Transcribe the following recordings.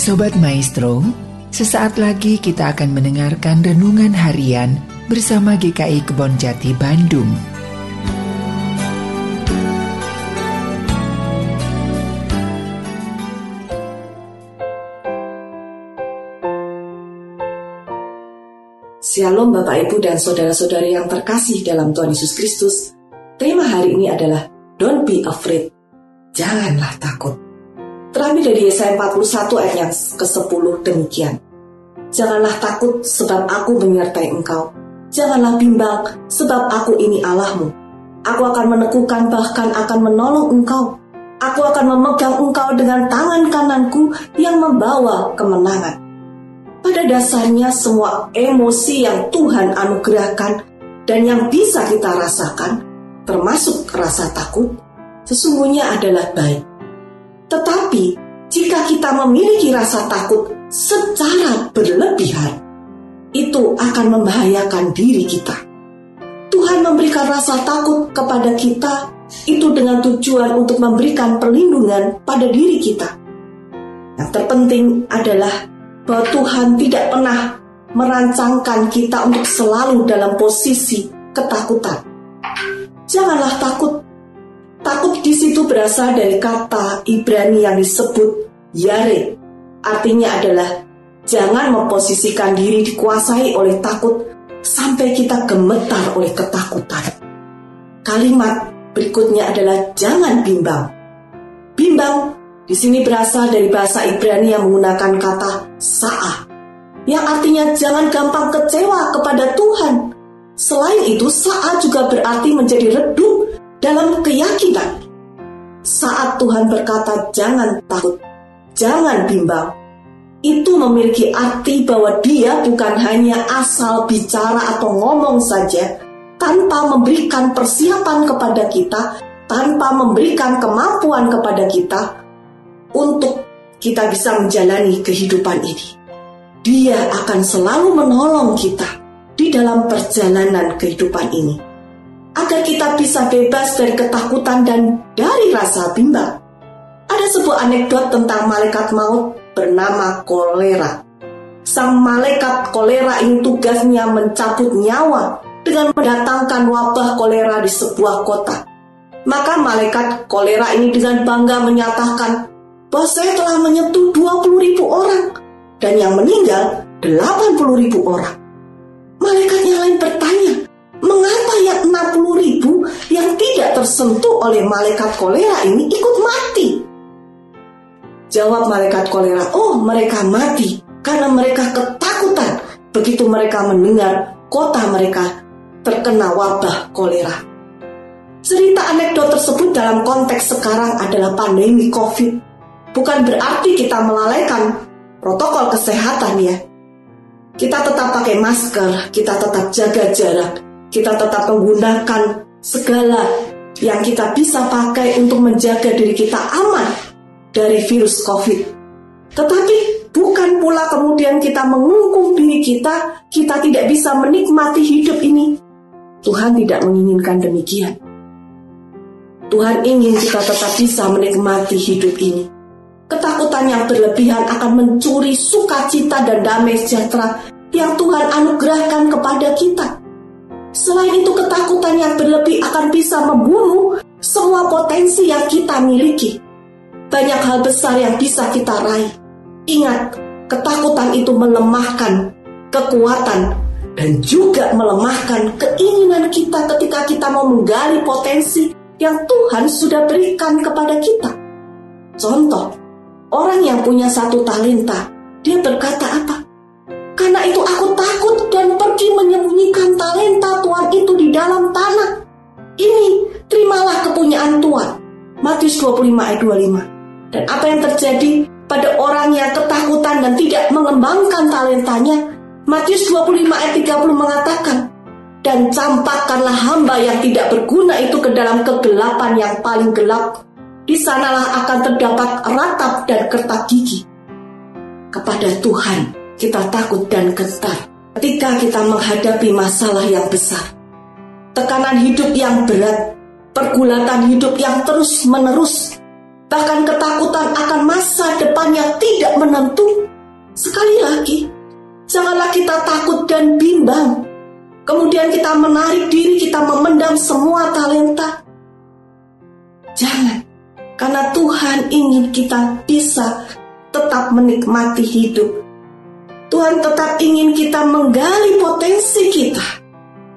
Sobat Maestro, sesaat lagi kita akan mendengarkan renungan harian bersama GKI Kebon Jati Bandung. Shalom Bapak Ibu dan Saudara-saudari yang terkasih dalam Tuhan Yesus Kristus. Tema hari ini adalah Don't be afraid. Janganlah takut. Terambil dari Yesaya 41 ayat yang ke-10 demikian. Janganlah takut sebab aku menyertai engkau. Janganlah bimbang sebab aku ini Allahmu. Aku akan meneguhkan bahkan akan menolong engkau. Aku akan memegang engkau dengan tangan kananku yang membawa kemenangan. Pada dasarnya semua emosi yang Tuhan anugerahkan dan yang bisa kita rasakan, termasuk rasa takut, sesungguhnya adalah baik. Tetapi jika kita memiliki rasa takut secara berlebihan, itu akan membahayakan diri kita. Tuhan memberikan rasa takut kepada kita itu dengan tujuan untuk memberikan perlindungan pada diri kita. Yang terpenting adalah bahwa Tuhan tidak pernah merancangkan kita untuk selalu dalam posisi ketakutan. Janganlah takut. Takut di situ berasal dari kata Ibrani yang disebut yare. Artinya adalah jangan memposisikan diri dikuasai oleh takut sampai kita gemetar oleh ketakutan. Kalimat berikutnya adalah jangan bimbang. Bimbang di sini berasal dari bahasa Ibrani yang menggunakan kata sa'a, yang artinya jangan gampang kecewa kepada Tuhan. Selain itu, saat juga berarti menjadi redup dalam keyakinan. Saat Tuhan berkata jangan takut, jangan bimbang, itu memiliki arti bahwa dia bukan hanya asal bicara atau ngomong saja, tanpa memberikan persiapan kepada kita, tanpa memberikan kemampuan kepada kita, untuk kita bisa menjalani kehidupan ini. Dia akan selalu menolong kita di dalam perjalanan kehidupan ini, agar kita bisa bebas dari ketakutan dan dari rasa bimbang. Ada sebuah anekdot tentang malaikat maut bernama kolera. Sang malaikat kolera ini tugasnya mencabut nyawa dengan mendatangkan wabah kolera di sebuah kota. Maka malaikat kolera ini dengan bangga menyatakan bahwa saya telah menyentuh 20 ribu orang dan yang meninggal 80 ribu orang. Tersentuh oleh malaikat kolera ini ikut mati? Jawab malaikat kolera, oh mereka mati karena mereka ketakutan begitu mereka mendengar kota mereka terkena wabah kolera. Cerita anekdot tersebut dalam konteks sekarang adalah pandemi COVID Bukan berarti kita melalaikan protokol kesehatan ya. Kita tetap pakai masker, kita tetap jaga jarak, kita tetap menggunakan segala yang kita bisa pakai untuk menjaga diri kita aman dari virus COVID. Tetapi bukan pula kemudian kita mengungkung diri kita, kita tidak bisa menikmati hidup ini. Tuhan tidak menginginkan demikian. Tuhan ingin kita tetap bisa menikmati hidup ini. Ketakutan yang berlebihan akan mencuri sukacita dan damai sejahtera yang Tuhan anugerahkan kepada kita. Selain itu, ketakutan yang berlebih akan bisa membunuh semua potensi yang kita miliki. Banyak hal besar yang bisa kita raih. Ingat, ketakutan itu melemahkan kekuatan dan juga melemahkan keinginan kita ketika kita mau menggali potensi yang Tuhan sudah berikan kepada kita. Contoh, Orang yang punya satu talenta, dia berkata apa? Karena itu aku takut dan pergi menyembunyikan ayat 25. Dan apa yang terjadi pada orang yang ketakutan dan tidak mengembangkan talentanya? Matius 25 ayat 30 mengatakan, dan campakkanlah hamba yang tidak berguna itu ke dalam kegelapan yang paling gelap di sanalah akan terdapat ratap dan kertak gigi. Kepada Tuhan kita takut dan gentar ketika kita menghadapi masalah yang besar. Tekanan hidup yang berat, pergulatan hidup yang terus-menerus, bahkan ketakutan akan masa depan yang tidak menentu. Sekali lagi, janganlah kita takut dan bimbang. Kemudian kita menarik diri, kita memendam semua talenta. Jangan, karena Tuhan ingin kita bisa tetap menikmati hidup. Tuhan tetap ingin kita menggali potensi kita.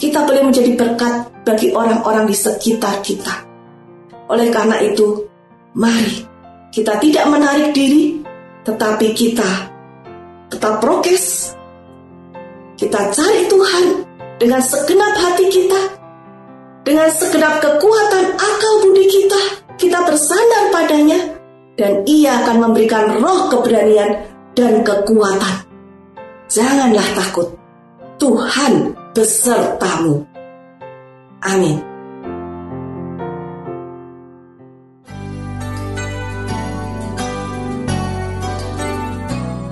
Kita boleh menjadi berkat bagi orang-orang di sekitar kita. Oleh karena itu, Mari kita tidak menarik diri, tetapi kita tetap prokes. Kita cari Tuhan dengan segenap hati kita, dengan segenap kekuatan akal budi kita, kita bersandar padanya, dan ia akan memberikan roh keberanian dan kekuatan. Janganlah takut, Tuhan besertamu. Amin.